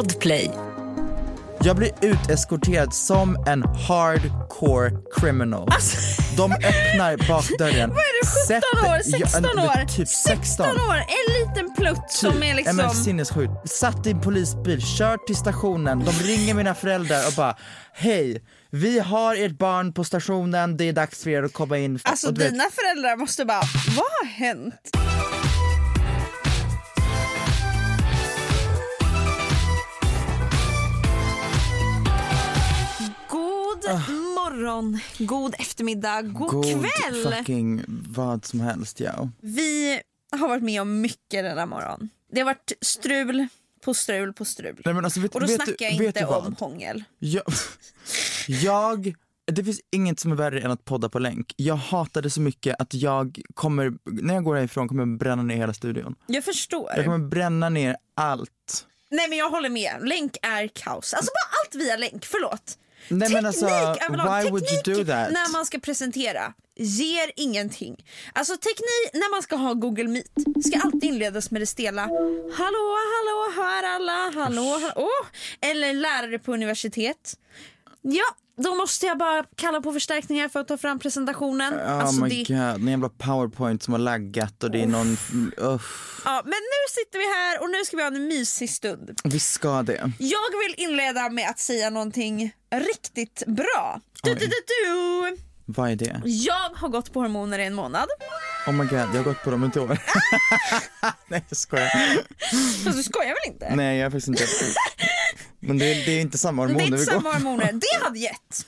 Podplay. Jag blir uteskorterad som en hardcore criminal. De öppnar bakdörren. Vad är du, 17 år? 16 Ja, år? Typ 16. år, en liten plutt som är liksom... men sinnessjukt. Satt i en polisbil, kört till stationen, de ringer mina föräldrar och bara Hej, vi har ert barn på stationen, det är dags för er att komma in. Alltså dina föräldrar måste bara, vad har hänt? God morgon, god eftermiddag, god, god kväll! fucking vad som helst ja. Vi har varit med om mycket denna morgon. Det har varit strul på strul på strul. Nej, alltså, vet, Och då vet snackar du, jag inte om hångel. Jag, jag, det finns inget som är värre än att podda på länk. Jag hatar det så mycket att jag kommer, när jag går härifrån kommer jag bränna ner hela studion. Jag förstår. Jag kommer bränna ner allt. Nej men jag håller med, länk är kaos. Alltså bara allt via länk, förlåt. Nej, Teknik men alltså, överlag, why would you teknik do that? när man ska presentera ger ingenting. Alltså teknik när man ska ha Google Meet ska alltid inledas med det stela Hallå, hallå, hör alla, hallå, hallå. Oh. Eller lärare på universitet. Ja, då måste jag bara kalla på förstärkningar för att ta fram presentationen. Oh alltså, my det... god, en jävla powerpoint som har laggat och det är någon, uff. ja, men nu sitter vi här och nu ska vi ha en mysig stund. Vi ska det. Jag vill inleda med att säga någonting riktigt bra. Du, du, du, du. Vad är det? Jag har gått på hormoner i en månad. Oh my god, jag har gått på dem ett år. Nej jag skojar. Fast du skojar väl inte? Nej jag har faktiskt inte. Men det, det är inte samma det är hormoner inte vi går samma hormoner. Det hade gett.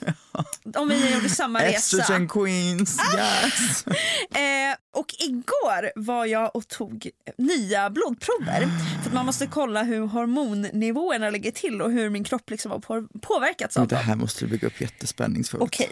Om vi gjorde samma resa. Estrogen queens, Ah! yes! Eh, och igår var jag och tog nya blodprover. För att man måste kolla hur hormonnivåerna ligger till och hur min kropp liksom har på- påverkats av det här måste du bygga upp jättespänningsfullt. Okej.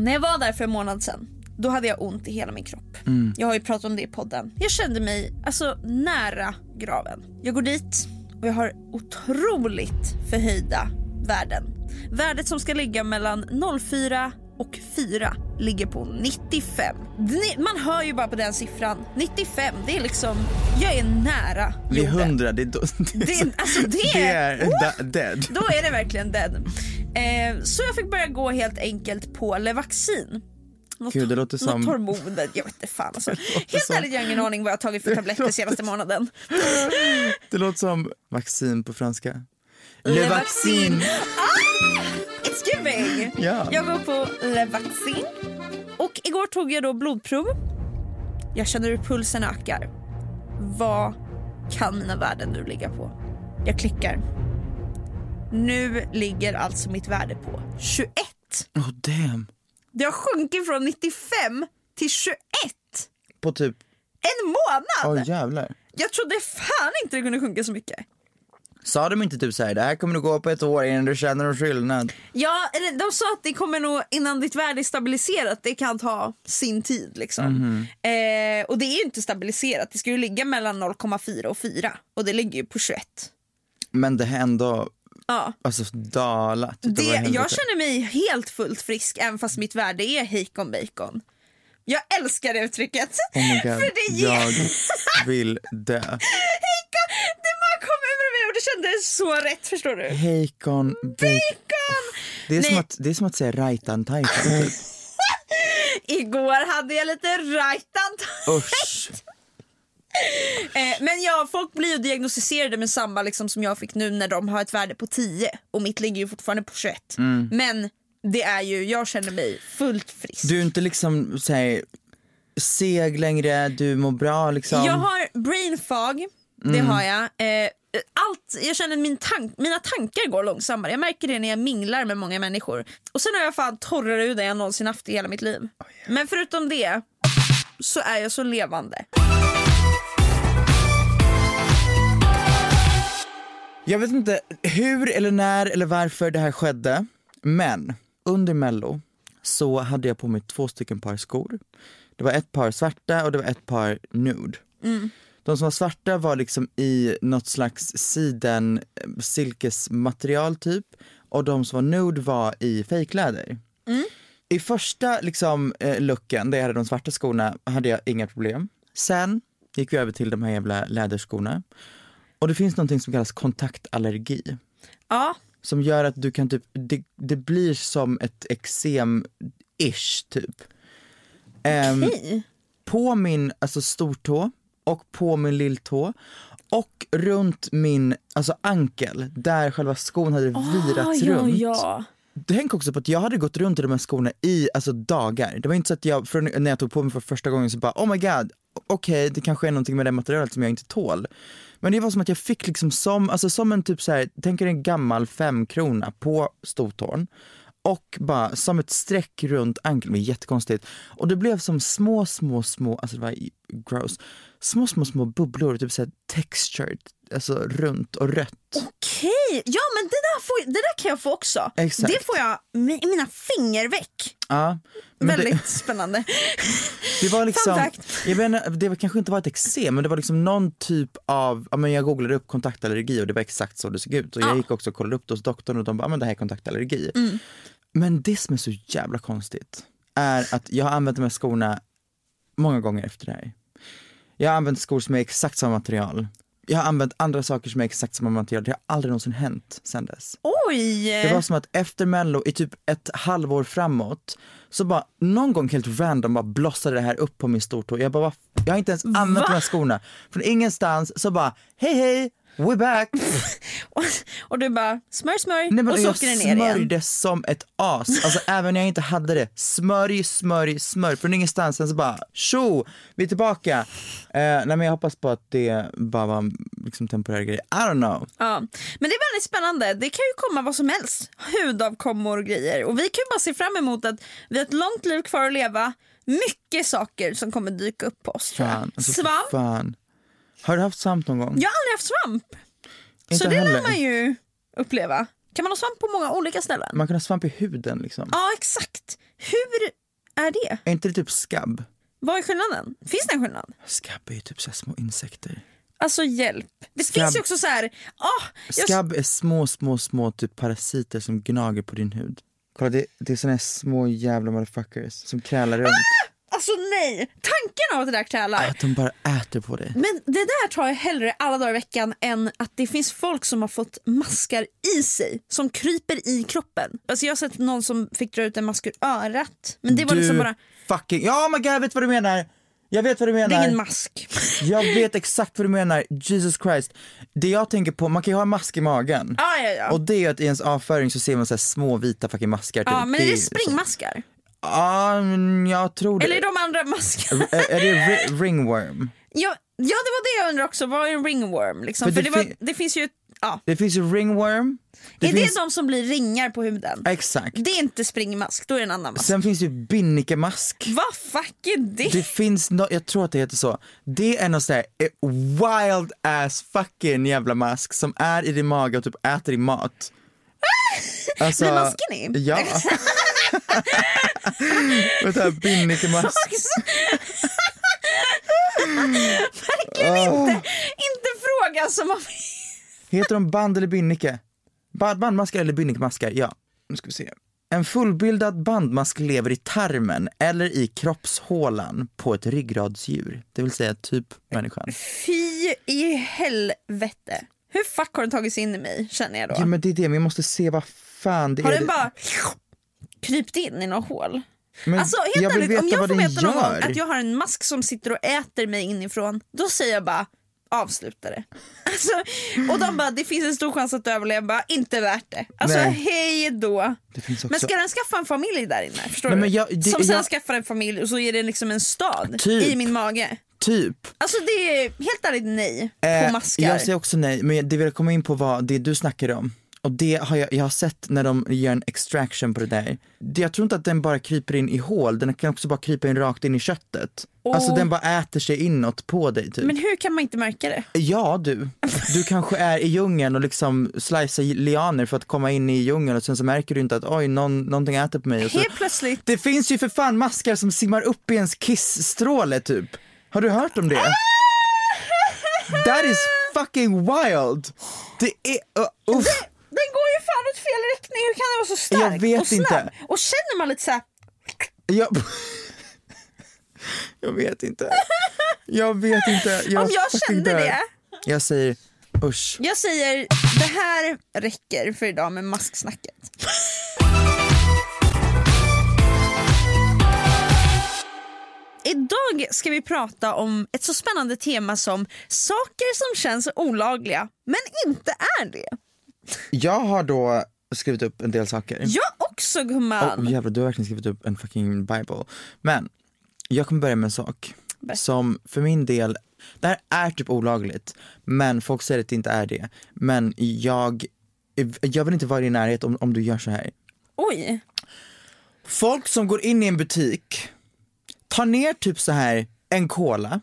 När jag var där för en månad sedan, då hade jag ont i hela min kropp. Mm. Jag har ju pratat om det i podden. Jag kände mig alltså nära graven. Jag går dit och jag har otroligt förhöjda värden. Värdet som ska ligga mellan 04 och 4 ligger på 95. Ni- Man hör ju bara på den siffran. 95, det är liksom, jag är nära Vid jorden. 100, det är, då, Det, är- alltså det, det är Oh! dead. Då är det verkligen dead. Eh, så jag fick börja gå helt enkelt på Levaxin. Något, Gud, det låter som- något hormoner, jag vet inte fan alltså. Helt ärligt jag har ingen aning vad jag har tagit för tabletter senaste månaden. Det låter som vaccin på franska. Le vaccin! It's giving! Ja. Jag går på Levaxin. Och igår tog jag då blodprov. Jag känner hur pulsen ökar. Vad kan mina värden nu ligga på? Jag klickar. Nu ligger alltså mitt värde på 21. Oh damn. Det har sjunkit från 95 till 21. På typ, En månad! åh jävlar. Jag trodde fan inte det kunde sjunka så mycket. Sa de inte typ såhär, det här kommer du gå på ett år innan du känner någon skillnad? Ja, de sa att det kommer nog innan ditt värde är stabiliserat, det kan ta sin tid liksom. Eh, och det är ju inte stabiliserat, det ska ju ligga mellan 0,4 och 4 och det ligger ju på 21. Men det har ändå, Ja. alltså dalat. Det, jag känner mig helt fullt frisk även fast mitt värde är hejkon bacon. Jag älskar det uttrycket. Oh my god, För det ger... jag vill dö. Heika, det bara kom ur mig och det kändes så rätt förstår du. Heikon, bacon. Det är, som att, det är som att säga rajtan tajtan. typ. Igår hade jag lite rajtan. Usch. Eh, men ja, folk blir ju diagnostiserade med samma liksom, som jag fick nu när de har ett värde på 10 och mitt ligger ju fortfarande på 21. Men det är ju, jag känner mig fullt frisk. Du är inte liksom såhär, seg längre, du mår bra liksom. Jag har brain fog, det har jag. Eh, allt, jag känner min tank, mina tankar går långsammare. Jag märker det när jag minglar med många människor. Och sen har jag fan torrare hud än jag någonsin haft i hela mitt liv. Men förutom det så är jag så levande. Jag vet inte hur eller när eller varför det här skedde, men under mello så hade jag på mig två stycken par skor. Det var ett par svarta och det var ett par nude. De som var svarta var liksom i något slags siden eh, silkesmaterial typ och de som var nude var i fejkläder. I första liksom, eh, looken där jag hade de svarta skorna hade jag inga problem. Sen gick vi över till de här jävla läderskorna. Och det finns någonting som kallas kontaktallergi. Ja, Som gör att du kan typ, det, det blir som ett eksem-ish typ. Ehm, hej. på min alltså stortå och på min lilltå och runt min alltså ankel där själva skon hade virats Ah, ja, runt. ja. Tänk också på att jag hade gått runt i de här skorna i alltså, dagar. Det var inte så att jag, från, när jag tog på mig för första gången så bara oh my god, okej det kanske är någonting med det materialet som jag inte tål. Men det var som att jag fick liksom som, alltså som en typ så här, tänk er en gammal femkrona på stortån och bara som ett streck runt ankeln, det var jättekonstigt. Och det blev som små, små, små, alltså det var gross, små, små, små bubblor, typ såhär textured, alltså runt och rött. Okej, ja men det där, får, det där kan jag få också. Exakt. Det får jag i mina fingerveck. Ja, men det- Väldigt spännande. Det var liksom, jag menar, det var, kanske inte var ett eksem men det var liksom någon typ av, ja, men jag googlade upp kontaktallergi och det var exakt så det såg ut och jag Ja. gick också och kollade upp det hos doktorn och de bara, ja, men det här är kontaktallergi. Mm. Men det som är så jävla konstigt är att jag har använt de här skorna många gånger efter det här. Jag har använt skor som är exakt samma material. Jag har använt andra saker som är exakt samma material, det har aldrig någonsin hänt sen dess. Oj! Det var som att efter mello i typ ett halvår framåt så bara någon gång helt random bara blossade det här upp på min stortå. Jag bara, "Va? jag har inte ens använt de här skorna. Från ingenstans så bara, hej hej, we're back. och, och du bara smörj smörj Nej, men och så jag åker det ner igen. smörjde som ett as, alltså även när jag inte hade det. Smörj, smörj, smörj. Från ingenstans sen så bara, tjo, vi är tillbaka. Eh, nej men jag hoppas på att det bara var en liksom, temporär grej. I don't know. Ja. Men det är väldigt spännande. Det kan ju komma vad som helst. Hudavkommor och grejer. Och vi kan ju bara se fram emot att vi har ett långt liv kvar att leva. Mycket saker som kommer dyka upp på oss jag. Fan, alltså, Svamp. fan. Har du haft svamp någon gång? Jag har aldrig haft svamp. Inte så det heller. lär man ju uppleva. Kan man ha svamp på många olika ställen? Man kan ha svamp i huden liksom. Ja exakt. Hur är det? Är inte det typ skabb? Vad är skillnaden? Finns det en skillnad? Skabb är ju typ så små insekter. Alltså hjälp. Det Skabb- finns ju också så här. ah, jag, Skabb är små, små, små typ parasiter som gnager på din hud. Kolla det, det är såna här små jävla motherfuckers som krälar runt. Alltså nej. Tanken av att det där krälar. Att de bara äter på dig. Men det där tar jag hellre alla dagar i veckan än att det finns folk som har fått maskar i sig som kryper i kroppen. Alltså jag har sett någon som fick dra ut en mask ur örat. Men det var du liksom bara, fucking, ja my god jag vet vad du menar! Jag vet vad du det är menar. ingen mask. Jag vet exakt vad du menar, Jesus Christ. Det jag tänker på, man kan ju ha en mask i magen. Ja, ja, ja. Och det är att i ens avföring så ser man så här små vita fucking maskar. Typ. ja men är det så- springmaskar? Ja, men jag tror det. Eller de andra maskar? är, är det ri- ringworm? ja, ja det var det jag undrar också, vad är en ringworm? Liksom? För För, det det, var, fin- det finns ju, ja. Det finns ju ringworm. Det är finns... det de som blir ringar på huden? Exakt. Det är inte springmask, då är det en annan mask. Sen finns ju binnikemask. Vad fuck är det? Det finns no, jag tror att det heter så. Det är någon sån här eh, wild ass fucking jävla mask som är i din mage och typ äter din mat. Alltså, Blir man skinny? Ja. Vänta, binnikemask. Verkligen inte, inte fråga som om... Heter de band eller binnike? Band, bandmaskar eller binnikemaskar? Ja, nu ska vi se. En fullbildad bandmask lever i tarmen eller i kroppshålan på ett ryggradsdjur, det vill säga typ människan. Fy i helvete. Hur fuck har den tagit sig in i mig känner jag då? Ja men det är det, men vi måste se vad fan det har är. den bara krypt in i något hål? men Alltså jag helt vill ärligt, om jag vad får veta någon gång att jag har en mask som sitter och äter mig inifrån, då säger jag bara avsluta det. Alltså, och de bara det finns en stor chans att du överlever, bara inte värt det. Alltså Nej. hej då. Också... Men ska den skaffa en familj där inne? Förstår Nej, du? men jag- det- som sen jag- skaffar en familj och så är det liksom en stad Typ. i min mage. Typ. Alltså det är helt ärligt nej Eh, på maskar. Jag säger också nej, men det vill jag komma in på var det du snackade om. Och det har jag, jag har sett när de gör en extraction på det där. Det- Jag tror inte att den bara kryper in i hål, den kan också bara krypa in rakt in i köttet. Alltså Åh. den bara äter sig inåt på dig typ. Men hur kan man inte märka det? Ja du, du kanske är i djungeln och liksom slicear lianer för att komma in i djungeln och sen så märker du inte att oj, någon, någonting äter på mig. Och så, Helt plötsligt. det finns ju för fan maskar som simmar upp i ens kissstråle typ. Har du hört om det? That is fucking wild! Det är, uh, uff. Den går ju fan åt fel riktning, hur kan den vara så stark Jag vet och snabb? inte. Och känner man lite såhär, Jag, jag vet inte. Jag vet inte. Jag Om jag kände dör. det. Jag säger usch. jag säger det här räcker för idag med masksnacket. Idag ska vi prata om ett så spännande tema som saker som känns olagliga men inte är det. Jag har då skrivit upp en del saker. Jag också gumman. Oh, jävlar, du har verkligen skrivit upp en fucking bible. Men jag kommer börja med en sak Berätta. som för min del, det här är typ olagligt, men folk säger att det inte är det. Men jag, jag vill inte vara i din närhet om, om du gör så här. Oj. Folk som går in i en butik, tar ner typ så här en cola,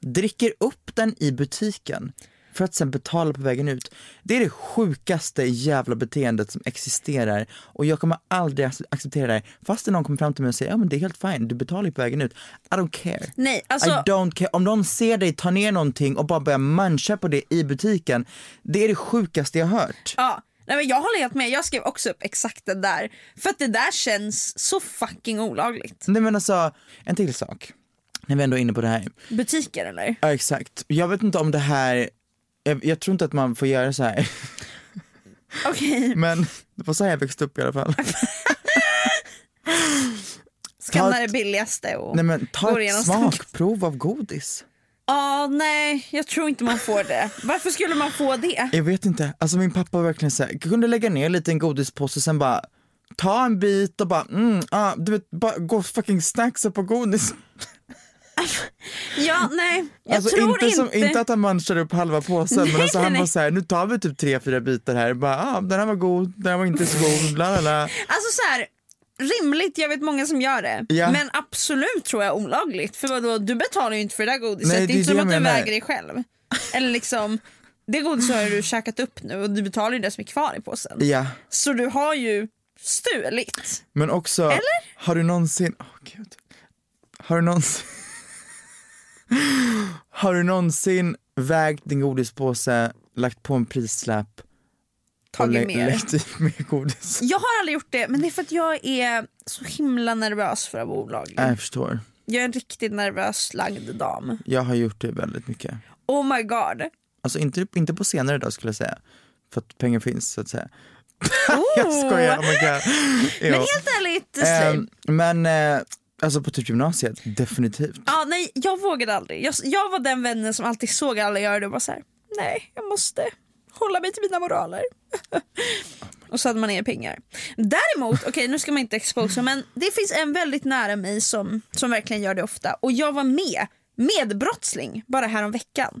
dricker upp den i butiken för att sen betala på vägen ut. Det är det sjukaste jävla beteendet som existerar och jag kommer aldrig ac- acceptera det här. Fast någon kommer fram till mig och säger ja men det är helt fine, du betalar ju på vägen ut. I don't care. Nej, alltså I don't care. Om någon ser dig ta ner någonting och bara börjar muncha på det i butiken, det är det sjukaste jag hört. Ja, nej men jag håller helt med. Jag skrev också upp exakt det där. För att det där känns så fucking olagligt. Nej men alltså, en till sak. När vi ändå är inne på det här. Butiker eller? Ja exakt. Jag vet inte om det här, jag, jag tror inte att man får göra så här. Okej, men det var så här jag växte upp i alla fall. skanna det billigaste och... Nej men ta ett smakprov av godis. Ja, nej, jag tror inte man får det. Varför skulle man få det? Jag vet inte, alltså min pappa var verkligen såhär, kunde lägga ner lite en godispåse och sen bara ta en bit och bara mm, ah, du vet, bara gå fucking snacksa på godis. Ja, nej, jag alltså tror inte. Som, inte att han munchade upp halva påsen men Nej, alltså han nej, var nej. såhär, nu tar vi typ tre, fyra bitar här, bara ah, den här var god, den här var inte så god, bla bla. Alltså så här, rimligt, jag vet många som gör det. Ja. Men absolut tror jag olagligt. För vadå, du betalar ju inte för det där godiset. Nej, det är inte som att du menar. väger dig själv. Eller liksom, det godiset har du käkat upp nu och du betalar ju det som är kvar i påsen. Ja, Så du har ju stulit. men också, Eller? har du någonsin, åh gud, har du någonsin Har du någonsin vägt din godispåse, lagt på en prislapp Tagit lä- mer. godis? Jag har aldrig gjort det men det är för att jag är så himla nervös för att vara olaglig. Jag förstår. Jag är en riktigt nervös lagd dam. Jag har gjort det väldigt mycket. Oh my god. Alltså inte, inte på senare dag skulle jag säga. För att pengar finns så att säga. Oh. Jag skojar, oh my god. Men helt ärligt. Ehm, men eh, alltså på typ gymnasiet, definitivt. Ja, nej, jag vågade aldrig. Jag, jag var den vännen som alltid såg alla göra det och var så här: nej jag måste hålla mig till mina moraler. och så hade man ner pengar. Däremot, okej nu ska man inte exposa men det finns en väldigt nära mig som, som verkligen gör det ofta och jag var med, medbrottsling bara här om veckan.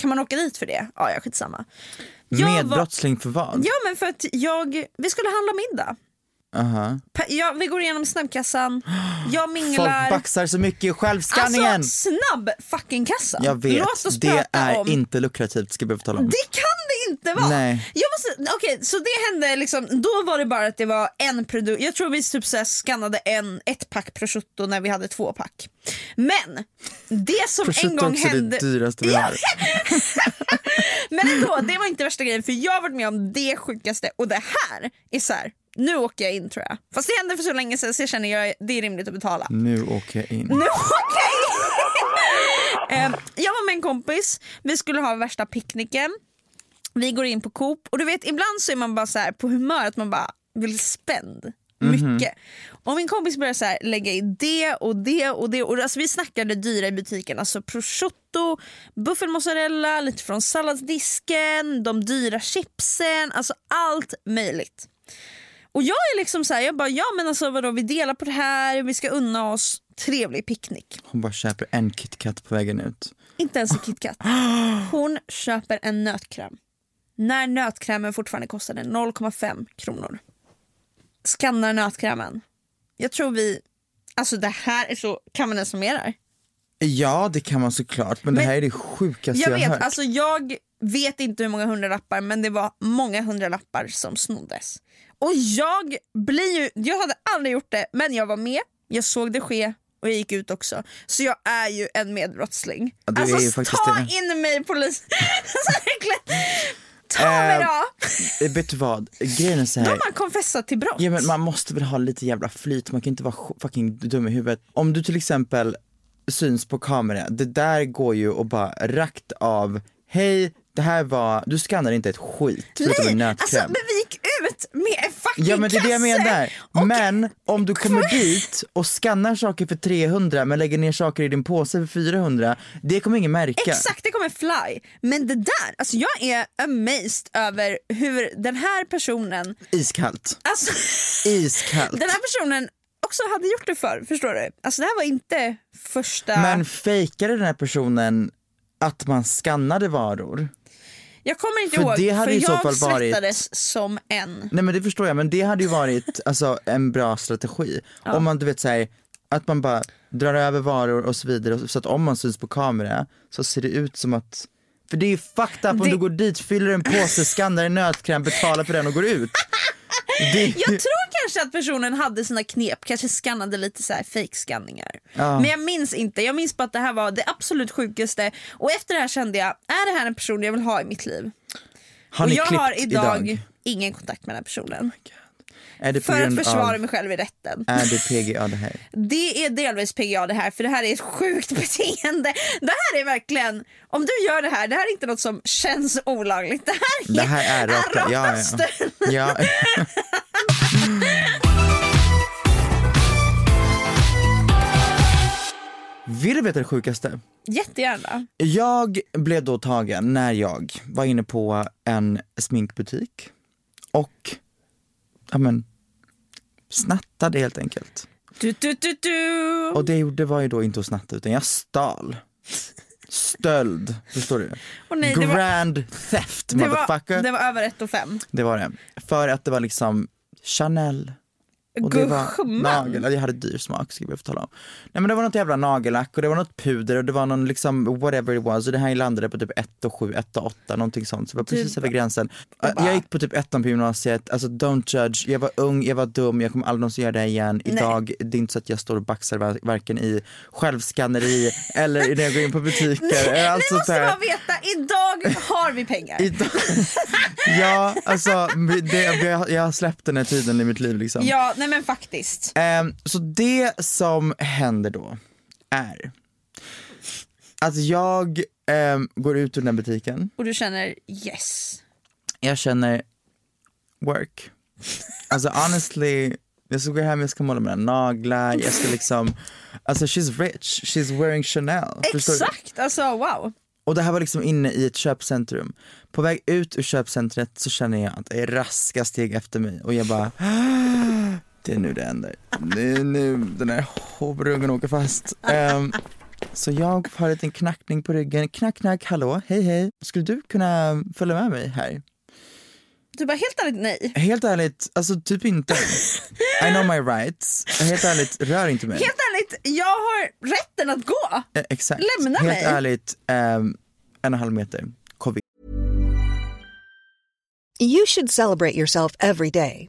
Kan man åka dit för det? Ja, ja skitsamma. Jag var- Medbrottsling för vad? Ja men för att jag, vi skulle handla middag. Pa- Ja, vi går igenom snabbkassan, jag Folk minglar. baxar så mycket i självskanningen. Alltså snabb fucking kassa. jag vet, Låt oss det är om... inte lukrativt ska jag tala om. Det kan det inte vara! Nej. Jag måste, okej, så det hände liksom, då var det bara att det var en produkt, jag tror vi typ så skannade en, ett pack prosciutto när vi hade två pack. Men det som en gång också hände, det dyraste vi har. men ändå, det var inte värsta grejen för jag har varit med om det sjukaste och det här är så här. Nu åker jag in tror jag. Fast det hände för så länge sedan så jag känner jag det är rimligt att betala. Nu åker jag in. Nu åker jag in! Eh, jag var med en kompis, vi skulle ha värsta picknicken. Vi går in på Coop och du vet ibland så är man bara så här på humör att man bara vill spend mycket. Och min kompis började så här lägga i det och det och det. Och alltså vi snackade dyra i butiken. Alltså prosciutto, buffelmozzarella, lite från salladsdisken, de dyra chipsen. Alltså allt möjligt. Och jag är liksom så här, jag bara ja men alltså vadå vi delar på det här, vi ska unna oss trevlig picknick. Hon bara köper en KitKat på vägen ut. Inte ens en KitKat. Hon köper en nötkräm. När nötkrämen fortfarande kostade 0,5 kronor. Skannar nötkrämen. Jag tror vi, alltså det här är så, kan man ens summera det? Ja det kan man såklart men, det Men- här är det sjukaste Jag jag, vet, har hört. alltså jag vet inte hur många hundralappar men det var många hundralappar som snoddes. Och jag blir ju, jag hade aldrig gjort det men jag var med, jag såg det ske och jag gick ut också. Så jag är ju en medbrottsling. Ja, alltså ta det. in mig polis. Alltså, ta mig Eh, då! Eh, Vet du vad, grejen är så Då här. har man confessat till brott. Ja men man måste väl ha lite jävla flyt, man kan inte vara fucking dum i huvudet. Om du till exempel syns på kamera, det där går ju och bara rakt av, hej det här var, du skannar inte ett skit förutom en Nej, nötkräm. alltså, men vi gick ut med en fucking Ja men det är det jag kasse menar. och- Men om du kommer dit och skannar saker för 300 men lägger ner saker i din påse för 400, det kommer ingen märka. Exakt, det kommer fly. Men det där, alltså jag är amazed över hur den här personen, Iskallt. alltså Iskallt. den här personen också hade gjort det förr, förstår du? Alltså det här var inte första... Men fejkade den här personen att man skannade varor? jag kommer inte för ihåg, det hade för i så fall varit- svettades som en. Nej men det förstår jag, men det hade ju varit alltså, en bra strategi. Om man du vet säger att man bara drar över varor och så vidare, så att om man syns på kamera så ser det ut som att för det är ju fucked up om Det- du går dit, fyller en påse, skannar en nötkräm, betalar för den och går ut. Det, Jag tror kanske att personen hade sina knep, kanske skannade lite så här fake-skanningar. Ja. Men jag minns inte, jag minns bara att det här var det absolut sjukaste och efter det här kände jag, är det här en person jag vill ha i mitt liv? har och jag har idag, ingen kontakt med den här personen. På För att försvara av, mig själv i rätten. är det PGA det här? Det är delvis PGA det här, för det här är ett sjukt beteende. Det här är verkligen, om du gör det här, det här är inte något som känns olagligt. Det här är, Det här är raka, ja, ja. ja. Vill du veta det sjukaste? Jättegärna. Jag blev då tagen när jag var inne på en sminkbutik och, ja men, snattade helt enkelt. Du, du, du, du. Och det jag gjorde var ju då inte att snatta utan jag stal. Stöld, förstår du? Åh nej, det var- Grand theft det, var, motherfucker. det var över ett och fem. Det var det. För att det var liksom Chanel. Och det var nagel, ja, jag hade dyr smak ska jag få tala om. Nej men det var något jävla nagellack och det var något puder och det var någon liksom whatever it was och det här landade på typ 1 och 7, 1 och 8 någonting sånt. Så det var precis Du över gränsen. Jag gick på typ ettan på gymnasiet, alltså don't judge, jag var ung, jag var dum, jag kommer aldrig någonsin göra det igen. Idag, det är inte så att jag står och baxar var- varken i självskanneri eller när jag går in på butiker. Allt Ni måste bara veta, idag har vi pengar. Idag, ja, alltså det, jag, jag har släppt den här tiden i mitt liv liksom. Ja, nej men faktiskt. Ehm, så det som händer då är att jag ehm, går ut ur den här butiken, Och du känner yes. jag känner work. Alltså honestly, jag ska gå hem, jag ska måla mina naglar, jag ska liksom, alltså she's rich, she's wearing Chanel. Exakt, alltså wow. Och det här var liksom inne i ett köpcentrum. På väg ut ur köpcentret så känner jag att det är raska steg efter mig och jag bara Det är nu det händer. Det är nu den här hovrungen åker fast. Ehm, så jag har en liten knackning på ryggen. Knack, knack, hallå, hej, hej. Skulle du kunna följa med mig här? Du bara helt ärligt nej. Helt ärligt, alltså typ inte. I know my rights. Helt ärligt, rör inte mig. Helt ärligt, jag har rätten att gå. Eh, exakt. Lämna Helt mig. ärligt, ehm, en och en halv meter. Covid. You should celebrate yourself every day,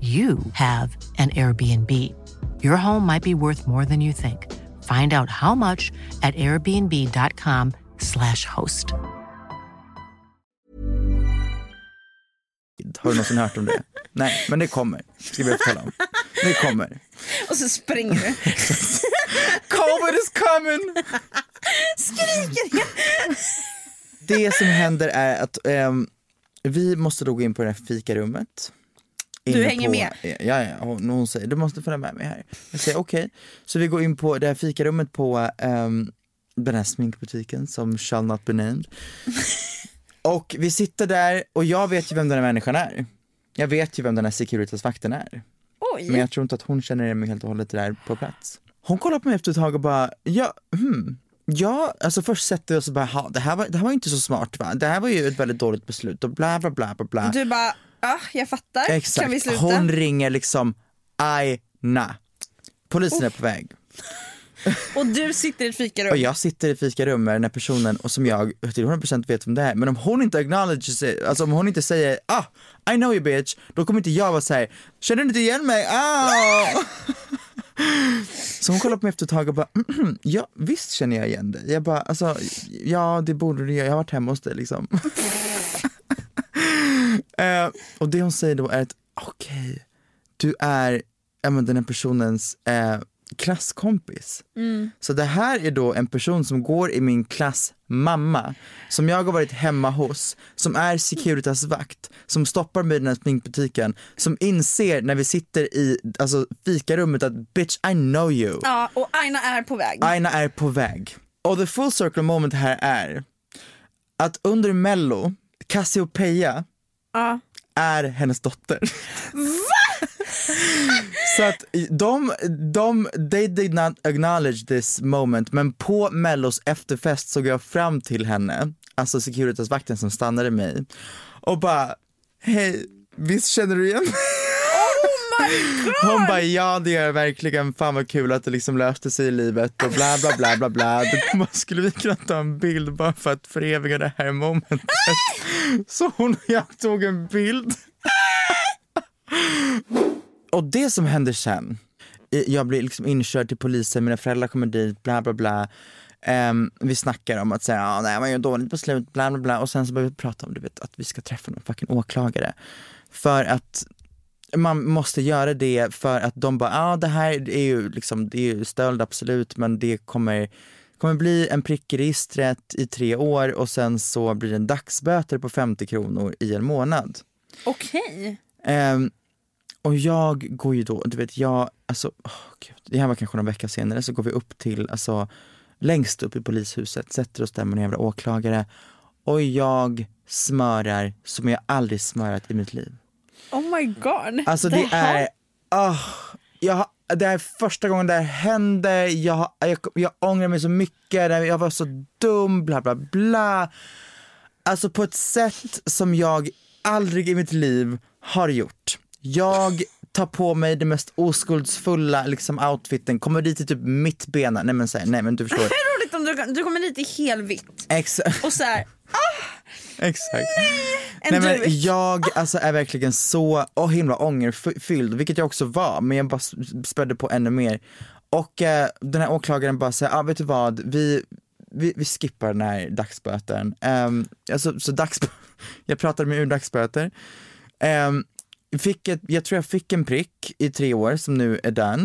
you have an Airbnb. Your home might be worth more than you think. Find out how much at airbnb.com/slash host. Har du någonsin hört om det? Nej, men det kommer. Ska vi tala om. Det kommer. Och så springer du. Covid is coming! Skriker Det som händer är att ehm, vi måste då gå in på det här fikarummet. Du hänger på, med? Ja, ja hon, hon säger du måste följa med mig här. Jag säger okej. Så vi går in på det här fikarummet på um, den här sminkbutiken som shall not be named. och vi sitter där och jag vet ju vem den här människan är. Jag vet ju vem den här Securitas-vakten är. Oj. Men jag tror inte att hon känner mig helt och hållet där på plats. Hon kollar på mig efter ett tag och bara, ja, hmm. Ja, alltså först sätter vi oss och bara, "Ha, det här, var, det här var inte så smart va? Det här var ju ett väldigt dåligt beslut och bla bla bla bla bla. Du bara, ja jag fattar. Exakt, Kan vi sluta? hon ringer liksom Aina. Polisen är på väg. Och du sitter i ett fikarum. Och jag sitter i fikarum med den här personen och som jag till 100% vet vem det är. Men om hon inte acknowledges it, alltså om hon inte säger ah, I know you bitch, då kommer inte jag vara såhär, känner du inte igen mig? Ah! Så hon kollar på mig efter ett tag och bara, "Mhm, ja visst känner jag igen dig. Jag bara, alltså ja det borde du göra, jag har varit hemma hos dig liksom. Eh, och det hon säger då är att, okej, du är ja, men den här personens eh, klasskompis. Så det här är då en person som går i min klass mamma, som jag har varit hemma hos, som är Securitas vakt, som stoppar mig i den här sminkbutiken, som inser när vi sitter i alltså, fikarummet att bitch I know you. Ja, och Aina är på väg. Aina är på väg. Och the full circle moment här är att under mello, Cassiopeia Ja. är hennes dotter. Så att de, de, they did not acknowledge this moment men på mellos efterfest såg jag fram till henne, alltså Securitas-vakten som stannade mig och bara hej, visst känner du igen mig? Hon bara ja det gör jag verkligen, fan vad kul att det liksom löste sig i livet och bla bla bla bla bla. Då skulle vi kunna ta en bild bara för att föreviga det här momentet? Så hon och jag tog en bild. Och det som händer sen, jag blir liksom inkörd till polisen, mina föräldrar kommer dit, bla bla bla. Um, vi snackar om att säga, ah, nej man gör dåligt beslut, bla bla bla. Och sen så börjar vi prata om du vet, att vi ska träffa någon fucking åklagare. För att man måste göra det för att de bara, ja ah, det här är ju liksom, det är ju stöld absolut men det kommer, kommer bli en prick i registret i tre år och sen så blir det en dagsböter på 50 kronor i en månad. Okej. Ehm, och jag går ju då, du vet jag, alltså, åh gud, det här var kanske någon vecka senare, så går vi upp till, alltså längst upp i polishuset, sätter oss där med en jävla åklagare och jag smörar som jag aldrig smörat i mitt liv. Oh my god. Alltså det här- är, ah, jag, har- det är första gången det här hände, jag, jag, jag ångrar mig så mycket, det- jag var så dum, bla bla bla. Alltså på ett sätt som jag aldrig i mitt liv har gjort. Jag tar på mig det mest oskuldsfulla liksom outfiten, kommer dit i typ mittbena, nej men, så här, nej men du förstår. Det är roligt om du, du kommer dit i helvitt Exakt. och så här, Exakt. En Nej, men jag alltså, är verkligen så oh, himla ångerfylld, vilket jag också var, men jag bara spädde på ännu mer. Och eh, den här åklagaren bara säger, ah, vet du vad, vi, vi, vi skippar den här dagsböten. Um, alltså, så dags, jag pratade med ur dagsböter. Um, fick ett, jag tror jag fick en prick i tre år som nu är done.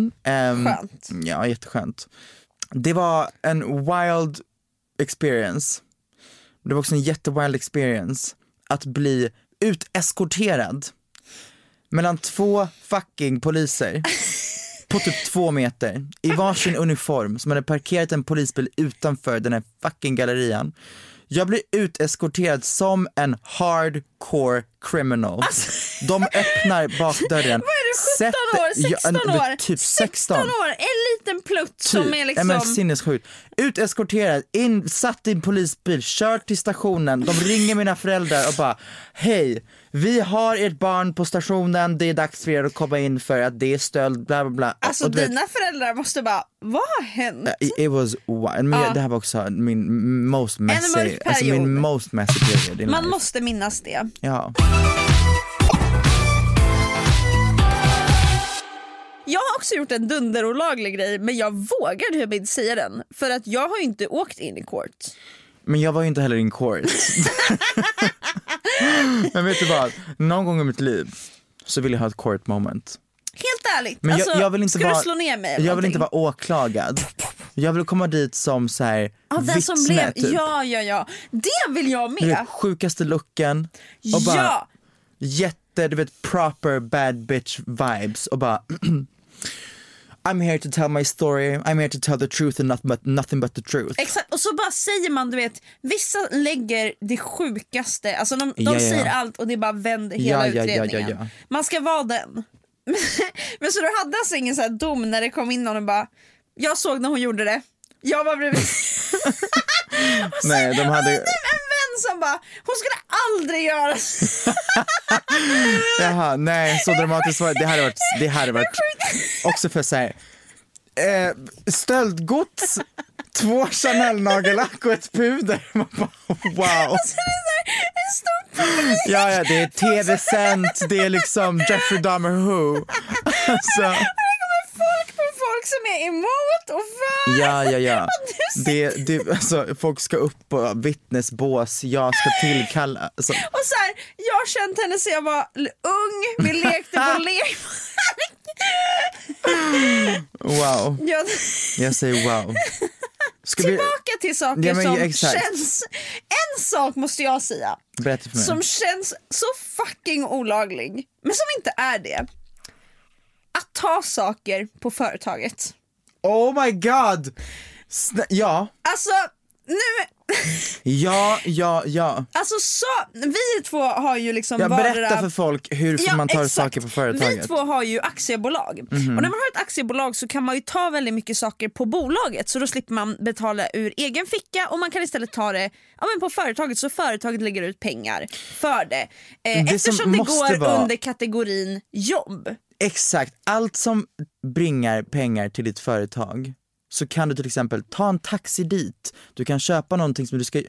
Um, Skönt. Ja, jätteskönt. Det var en wild experience. Det var också en jättewild experience att bli uteskorterad mellan två fucking poliser på typ två meter i varsin uniform som hade parkerat en polisbil utanför den här fucking gallerian. Jag blir uteskorterad som en hardcore criminal. De öppnar bakdörren. Vad är du, 17 år? 16 Ja, en- år? Typ 16. år, en liten plutt som är liksom... men sinnessjukt. Uteskorterad, in, satt i en polisbil, kört till stationen, de ringer mina föräldrar och bara Hej, vi har ert barn på stationen, det är dags för er att komma in för att det är stöld, bla bla bla. Alltså och du vet, dina föräldrar måste bara, vad har hänt? it, it was. Men Ja. det här var också min most messy, alltså min most messy period Man life. måste minnas det. Ja. Jag har också gjort en dunderolaglig grej men jag vågar typ inte säga den för att jag har inte åkt in i court. Men jag var ju inte heller in court. Men vet du vad, någon gång i mitt liv så vill jag ha ett court moment. Helt ärligt, Men alltså, jag, jag vill inte ska vara, du slå ner mig Jag vill inte någonting? vara åklagad. Jag vill komma dit som så här ja, den som vittne blev, typ. Ja, ja, ja. Det vill jag med. sjukaste looken och bara Ja, jätte, du vet proper bad bitch vibes och bara I'm here to tell my story, I'm here to tell the truth and nothing but, nothing but the truth. exakt. Och så bara säger man, du vet, vissa lägger det sjukaste, alltså de, de Ja, ja, säger allt och det bara vänder hela Ja, utredningen. Man ska vara den. Men så du hade alltså ingen så här dom när det kom in någon och bara, jag såg när hon gjorde det. Jag var bredvid. Nej, de hade, som bara, hon skulle aldrig göra så. jaha, nej så dramatiskt var det hade varit, det hade varit också för såhär, eh, stöldgods, två Chanel-nagellack och ett puder. Man bara, wow. Så det är så här. Ja, ja, det är tv-sänt, det är liksom Jeffrey Dahmer Who. Alltså, folk som är emot och för. ja, ja, ja. Det, det, alltså, folk ska upp på vittnesbås, jag ska tillkalla. Alltså, Och så här, jag har känt henne sedan jag var ung, vi lekte på lek. wow, jag, jag säger wow. Ska vi, tillbaka till saker Ja, men som exakt. känns... En sak måste jag säga, som känns så fucking olaglig, men som inte är det. Att ta saker på företaget. Oh my god! Sna- ja, Alltså, nu... ja, ja, ja. Alltså så, vi två har ju liksom Jag vardera- berätta för folk hur får man tar exakt. saker på företaget. Vi två har ju aktiebolag och när man har ett aktiebolag så kan man ju ta väldigt mycket saker på bolaget så då slipper man betala ur egen ficka och man kan istället ta det ja, men på företaget så företaget lägger ut pengar för det. Eh, Det som eftersom det går vara- under kategorin jobb. Exakt, allt som bringar pengar till ditt företag så kan du till exempel ta en taxi dit, du kan köpa någonting som du ska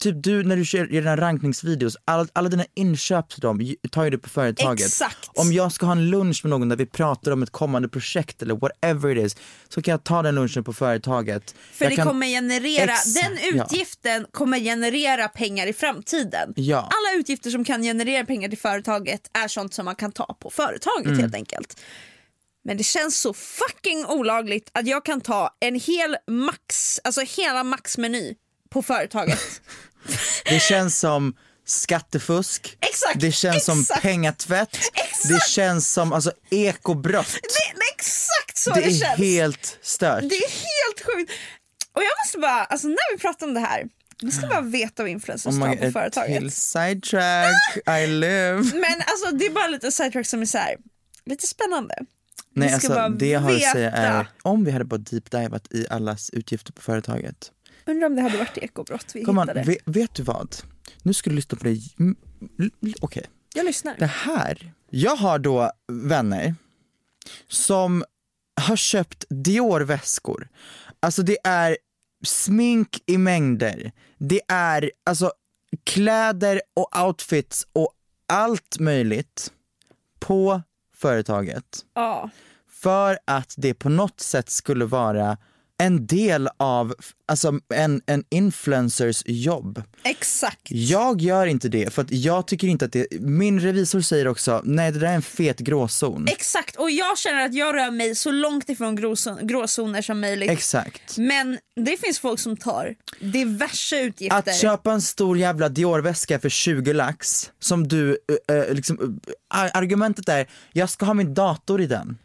Typ du när du kör dina rankningsvideos, all, alla dina inköp till dem tar ju du på företaget. Exakt. Om jag ska ha en lunch med någon där vi pratar om ett kommande projekt eller whatever it is, så kan jag ta den lunchen på företaget. För jag det kan, kommer generera, Exakt, den ja. utgiften kommer generera pengar i framtiden. Ja. Alla utgifter som kan generera pengar till företaget är sånt som man kan ta på företaget Mm. helt enkelt. Men det känns så fucking olagligt att jag kan ta en hel max, alltså hela maxmeny på företaget. Det känns som skattefusk, Exakt, det känns som exakt. pengatvätt, Exakt. det känns som alltså, ekobrott. det, det är exakt så Det det, är känns. helt stört. Det är helt sjukt. Och jag måste bara, alltså när vi pratar om det här, vi ska bara veta vad influencers Oh på företaget. till sidetrack, I live. Men alltså det är bara lite sidetrack som är så här, lite spännande. Nej alltså det jag har att säga är, om vi hade bara deep-divat i allas utgifter på företaget. Undrar om det hade varit ekobrott vi Kom hittade. vet, vet du vad? Nu ska du lyssna på det, Mm, okej. Jag lyssnar. Det här, jag har då vänner som har köpt Dior-väskor. Alltså det är smink i mängder. Det är alltså kläder och outfits och allt möjligt på företaget Ja. för att det på något sätt skulle vara en del av alltså en, en influencers jobb. Exakt. Jag gör inte det för att jag tycker inte att det, min revisor säger också nej det där är en fet gråzon. Exakt och jag känner att jag rör mig så långt ifrån gråzon, gråzoner som möjligt. Exakt. Men det finns folk som tar diverse utgifter. Att köpa en stor jävla Dior-väska för 20 lax som du, eh, liksom, eh, argumentet är jag ska ha min dator i den.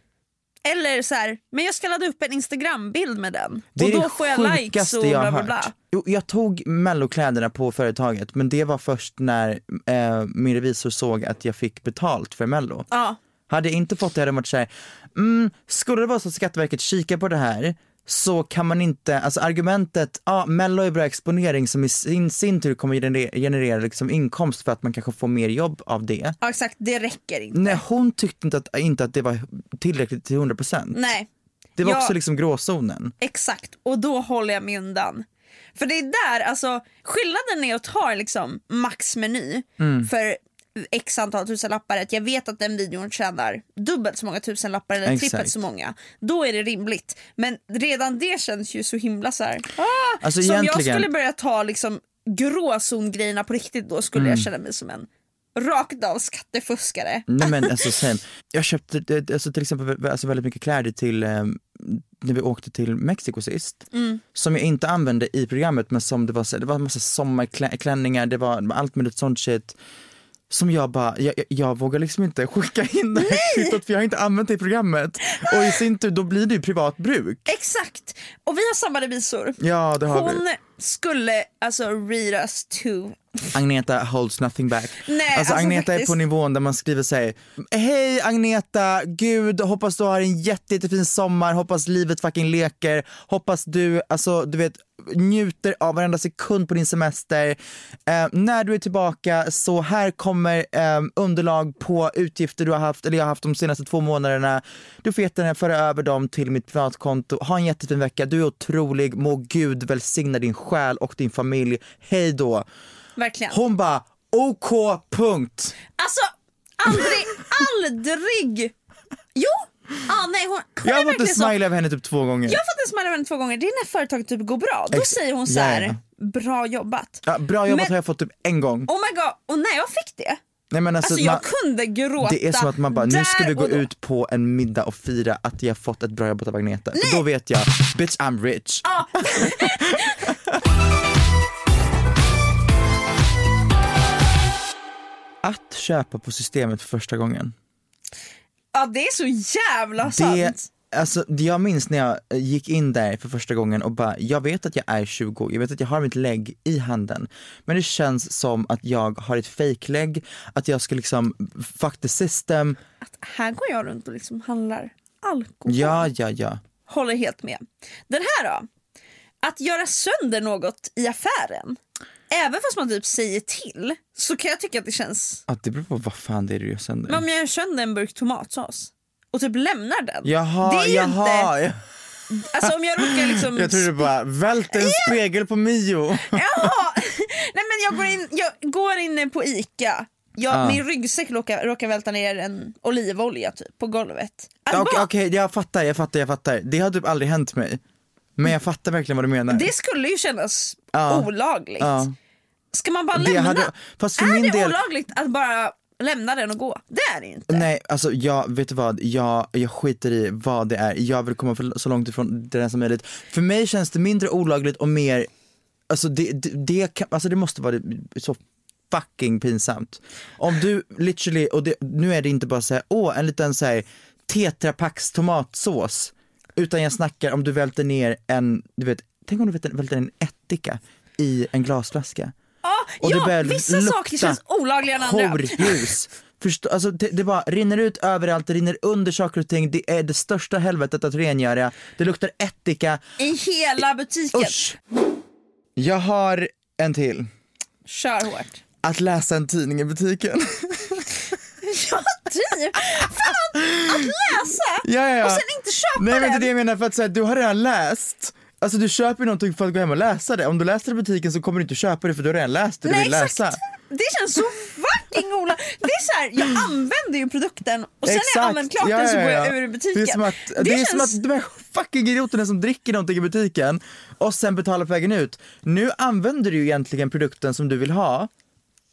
Eller så här, men jag ska ladda upp en instagrambild med den. Det och då får jag likes och jag bla bla bla. Jo, jag tog mellokläderna på företaget men det var först när eh, min revisor såg att jag fick betalt för mello. Ja. Hade jag inte fått det hade jag varit såhär, mm, skulle det vara så att Skatteverket kikar på det här så kan man inte, alltså argumentet, ja ah, mello är bra exponering som i sin, sin tur kommer generera, generera liksom inkomst för att man kanske får mer jobb av det. ja exakt, det räcker inte. Nej hon tyckte inte att, inte att det var tillräckligt till 100%. Nej. Det var Ja. också liksom gråzonen. Exakt, och då håller jag mig undan. För det är där, alltså skillnaden är att ta liksom maxmeny Mm. för x antal tusenlappar, att jag vet att den videon tjänar dubbelt så många tusenlappar eller Exakt. trippelt så många. Då är det rimligt. Men redan det känns ju så himla så här. Ah! Alltså så om jag egentligen- skulle börja ta liksom gråzongrejerna på riktigt då skulle Mm. jag känna mig som en rakt av skattefuskare. Nej men alltså sen, jag köpte alltså, till exempel alltså, väldigt mycket kläder till eh, när vi åkte till Mexiko sist. Mm. Som jag inte använde i programmet men som det var, det var en massa sommarklänningar, det var allt möjligt sånt shit. Som jag bara, jag, jag, vågar liksom inte skicka in det här kvittot för jag har inte använt det i programmet. Och i sin tur då blir det ju privat bruk. Exakt! Och vi har samma revisor. Ja det har Hon vi. skulle alltså read us to Agneta holds nothing back. Nej, alltså, alltså Agneta är faktiskt. på nivån där man skriver sig Hej Agneta, gud hoppas du har en jätte, jättefin sommar, hoppas livet fucking leker, hoppas du, alltså du vet njuter av varenda sekund på din semester. Eh, när du är tillbaka så här kommer eh, underlag på utgifter du har haft, eller jag har haft de senaste två månaderna. Du får jättegärna föra över dem till mitt privatkonto. Ha en jättefin vecka, du är otrolig, må gud välsigna din själ och din familj. Hej då. Verkligen. Hon bara OK punkt. Alltså aldrig, aldrig! Jo! Ah, nej, hon, hon Jag har fått en verkligen så. smile av henne typ två gånger. Jag har fått en smile av henne två gånger. Det är när företaget typ går bra. Då Ex- säger hon så här: Ja, bra jobbat. Ja, bra jobbat Men- har jag fått typ en gång. Oh my god, och när jag fick det, Nej, men alltså, alltså man, jag kunde gråta det är som att man bara, nu ska vi gå ut på en middag och fira att jag fått ett bra jobb av Agneta. För då vet jag, bitch I'm rich. att köpa på systemet för första gången. Ja det är så jävla Det, sant. alltså, jag minns när jag eh, gick in där för första gången och bara, jag vet att jag är 20, jag vet att jag har mitt lägg i handen. Men det känns som att jag har ett fake-lägg, att jag ska liksom fuck the system. Här går jag runt och liksom handlar alkohol. Ja, ja, ja. Håller helt med. Den här då? Att göra sönder något i affären. Även fast man typ säger till så kan jag tycka att det känns... Att det beror på vad fan det är du gör sönder. Men om jag gör sönder en burk tomatsås och typ lämnar den. Jaha, det är ju jaha. inte... Alltså om jag råkar liksom... Jag tror du bara, välte en spegel på Mio. Jaha! Nej men jag går in, jag går in på ICA. Jag, Ja. Min ryggsäck råkar, råkar välta ner en olivolja typ på golvet. Att Okej, bara- okej, jag fattar, jag fattar, jag fattar. Det har typ aldrig hänt mig. Men jag fattar verkligen vad du menar. Det skulle ju kännas Ja. olagligt. Ja. Ska man bara Det lämna? hade- är det del- olagligt att bara lämna den och gå? Det är det inte. Nej, alltså jag, vet du vad, jag, jag skiter i vad det är. Jag vill komma så långt ifrån det där som möjligt. För mig känns det mindre olagligt och mer, alltså det, det, det, kan, alltså det måste vara så fucking pinsamt. Om du literally, och det, nu är det inte bara såhär, åh en liten såhär tetrapacks tomatsås. Utan jag snackar om du välter ner en, du vet, tänk om du välter, välter en ättika i en glasflaska. Ja, Och det ja börjar vissa lukta saker känns olagliga än andra. Horljus. Förstå, alltså det, det bara rinner ut överallt, det rinner under saker och ting, det är det största helvetet att rengöra. Det luktar ättika. I hela butiken. Usch! Jag har en till. Kör hårt. Att läsa en tidning i butiken. Ja, typ. Fan, att läsa ja, ja, ja. och sen inte köpa Nej men det är den. det jag menar, för att säga, du har redan läst. Alltså du köper någonting för att gå hem och läsa det. Om du läser det i butiken så kommer du inte köpa det för du har redan läst det du Nej vill exakt! läsa. Det känns så fucking ola. Det är så här, jag använder ju produkten och sen när jag använt klart den så går jag ur butiken. Det är som att, det är som känns- att de här fucking idioterna som dricker någonting i butiken och sen betalar på vägen ut. Nu använder du ju egentligen produkten som du vill ha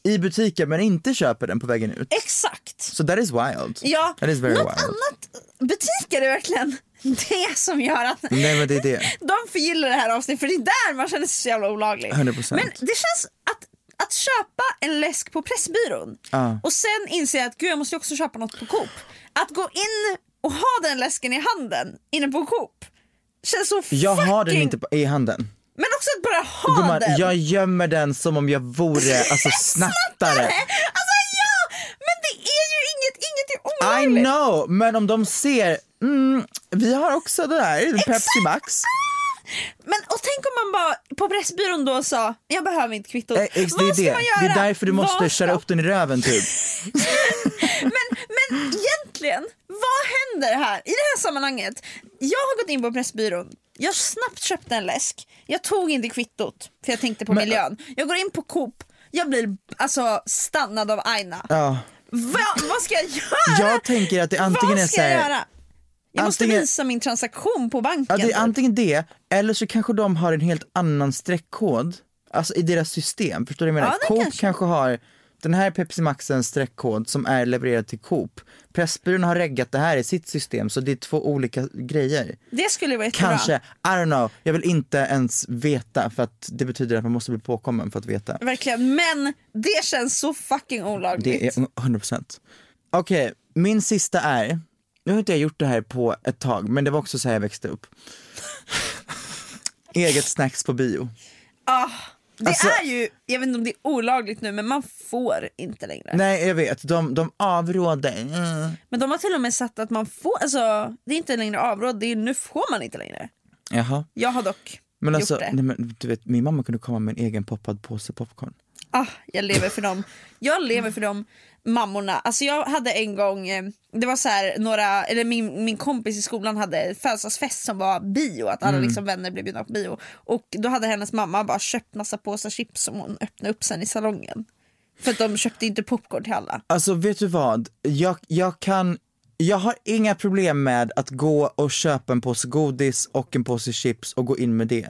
i butiken men inte köper den på vägen ut. Exakt! Så that is wild. Ja, That is very något wild. annat, butiker är verkligen det som gör att Nej men det är det. de förgillar det här avsnittet för det är där man känner sig så jävla olaglig. 100%. Men det känns att, att köpa en läsk på Pressbyrån Ja. och sen inse att gud jag måste också köpa något på Coop. Att gå in och ha den läsken i handen inne på Coop känns så Jag har den fucking- inte på, i handen. Men också att bara ha Gumman, den. jag gömmer den som om jag vore alltså snattare. Alltså ja! Men det är ju inget, inget är I olagligt. know, men om de ser, mm, vi har också det där, Pepsi Max. Men och tänk om man bara på Pressbyrån då sa jag behöver inte kvittot. Eh, ex- det, Vad är ska det. man det göra? är därför du måste Vad köra upp den i röven typ. Men, men egentligen, vad händer här i det här sammanhanget? Jag har gått in på Pressbyrån, jag snabbt köpte en läsk, jag tog inte kvittot för jag tänkte på Men- miljön. Jag går in på Coop, jag blir alltså stannad av Aina. Ja. Va, vad ska jag göra? Jag tänker att det antingen är så här- jag måste antingen- visa min transaktion på banken. Ja, det är typ. antingen det, eller så kanske de har en helt annan streckkod, alltså i deras system. Förstår du vad jag menar? Ja, Coop kanske. kanske. har den här Pepsi Maxens streckkod som är levererad till Coop. Pressbyrån har reggat det här i sitt system så det är två olika grejer. Det skulle vara jättebra. Kanske, I don't know, jag vill inte ens veta för att det betyder att man måste bli påkommen för att veta. Verkligen, men det känns så fucking olagligt. Det är 100%. Okej, min sista är, nu har inte jag gjort det här på ett tag men det var också så här jag växte upp. Eget snacks på bio. Ah, det Alltså- är ju, jag vet inte om det är olagligt nu men man får inte längre. Nej jag vet, de, de avråder. Mm. Men de har till och med sagt att man får, alltså det är inte längre avråd, det är nu får man inte längre. Jaha. Jag har dock Men alltså, gjort det. nej, men, du vet, min mamma kunde komma med en egen poppad påse popcorn. Ah, jag lever för dem. Jag lever för de mammorna. Alltså jag hade en gång, eh, det var så här några, eller min, min kompis i skolan hade födelsedagsfest som var bio, att alla Mm. liksom vänner blev bjudna på bio. Och då hade hennes mamma bara köpt massa påsar chips som hon öppnade upp sen i salongen. För att de köpte inte popcorn till alla. Alltså vet du vad, jag, jag kan, jag har inga problem med att gå och köpa en påse godis och en påse chips och gå in med det.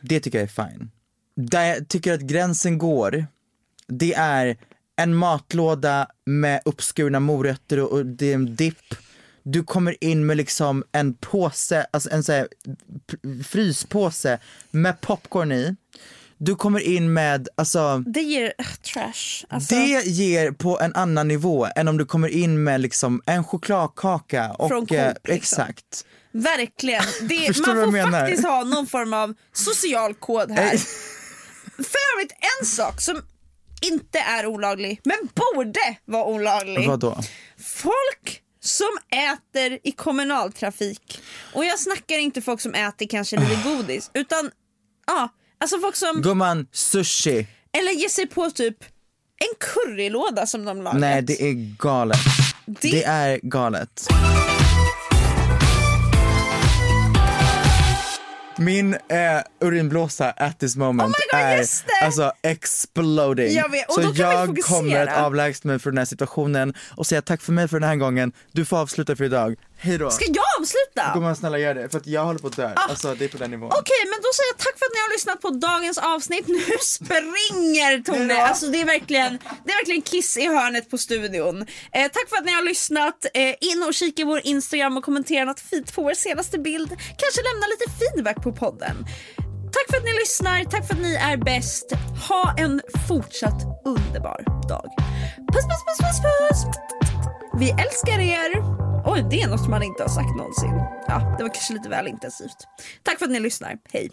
Det tycker jag är fine. Där jag tycker att gränsen går, det är en matlåda med uppskurna morötter och, och det är en dipp. Du kommer in med liksom en påse, alltså en så här p- fryspåse med popcorn i. Du kommer in med, alltså Det ger äh, trash. Alltså, det ger på en annan nivå än om du kommer in med liksom en chokladkaka och Från Coop, eh, liksom. exakt. Verkligen. Det, man får faktiskt ha någon form av social kod här. Nej. För övrigt en sak som inte är olaglig, men borde vara olaglig. Vadå? Folk som äter i kommunaltrafik. Och jag snackar inte folk som äter kanske lite godis, utan ja, alltså folk som, Gumman, sushi. eller ger sig på typ en currylåda som de lagat. Nej det är galet. Det- Det är galet. Min eh, urinblåsa at this moment Oh God, är alltså exploding. Jag vet, Så jag kommer att avlägsna mig från den här situationen och säga tack för mig för den här gången. Du får avsluta för idag. Hej då. Ska jag avsluta? Gumman snälla gör det, för att jag håller på att dö. Alltså det är på den nivån. Okej, men då säger jag tack för att ni har lyssnat på dagens avsnitt. Nu springer Tone. Hejdå. Alltså det är verkligen, det är verkligen kiss i hörnet på studion. Eh, tack för att ni har lyssnat. Eh, in och kika i vår Instagram och kommentera något fint på vår senaste bild. Kanske lämna lite feedback på podden. Tack för att ni lyssnar, tack för att ni är bäst. Ha en fortsatt underbar dag. Puss, puss, puss, puss, puss! Vi älskar er! Oj, det är något man inte har sagt någonsin. Ja, det var kanske lite väl intensivt. Tack för att ni lyssnar. Hej!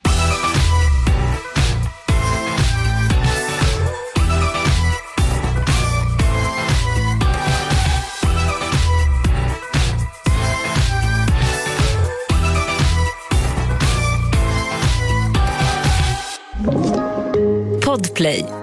Podplay.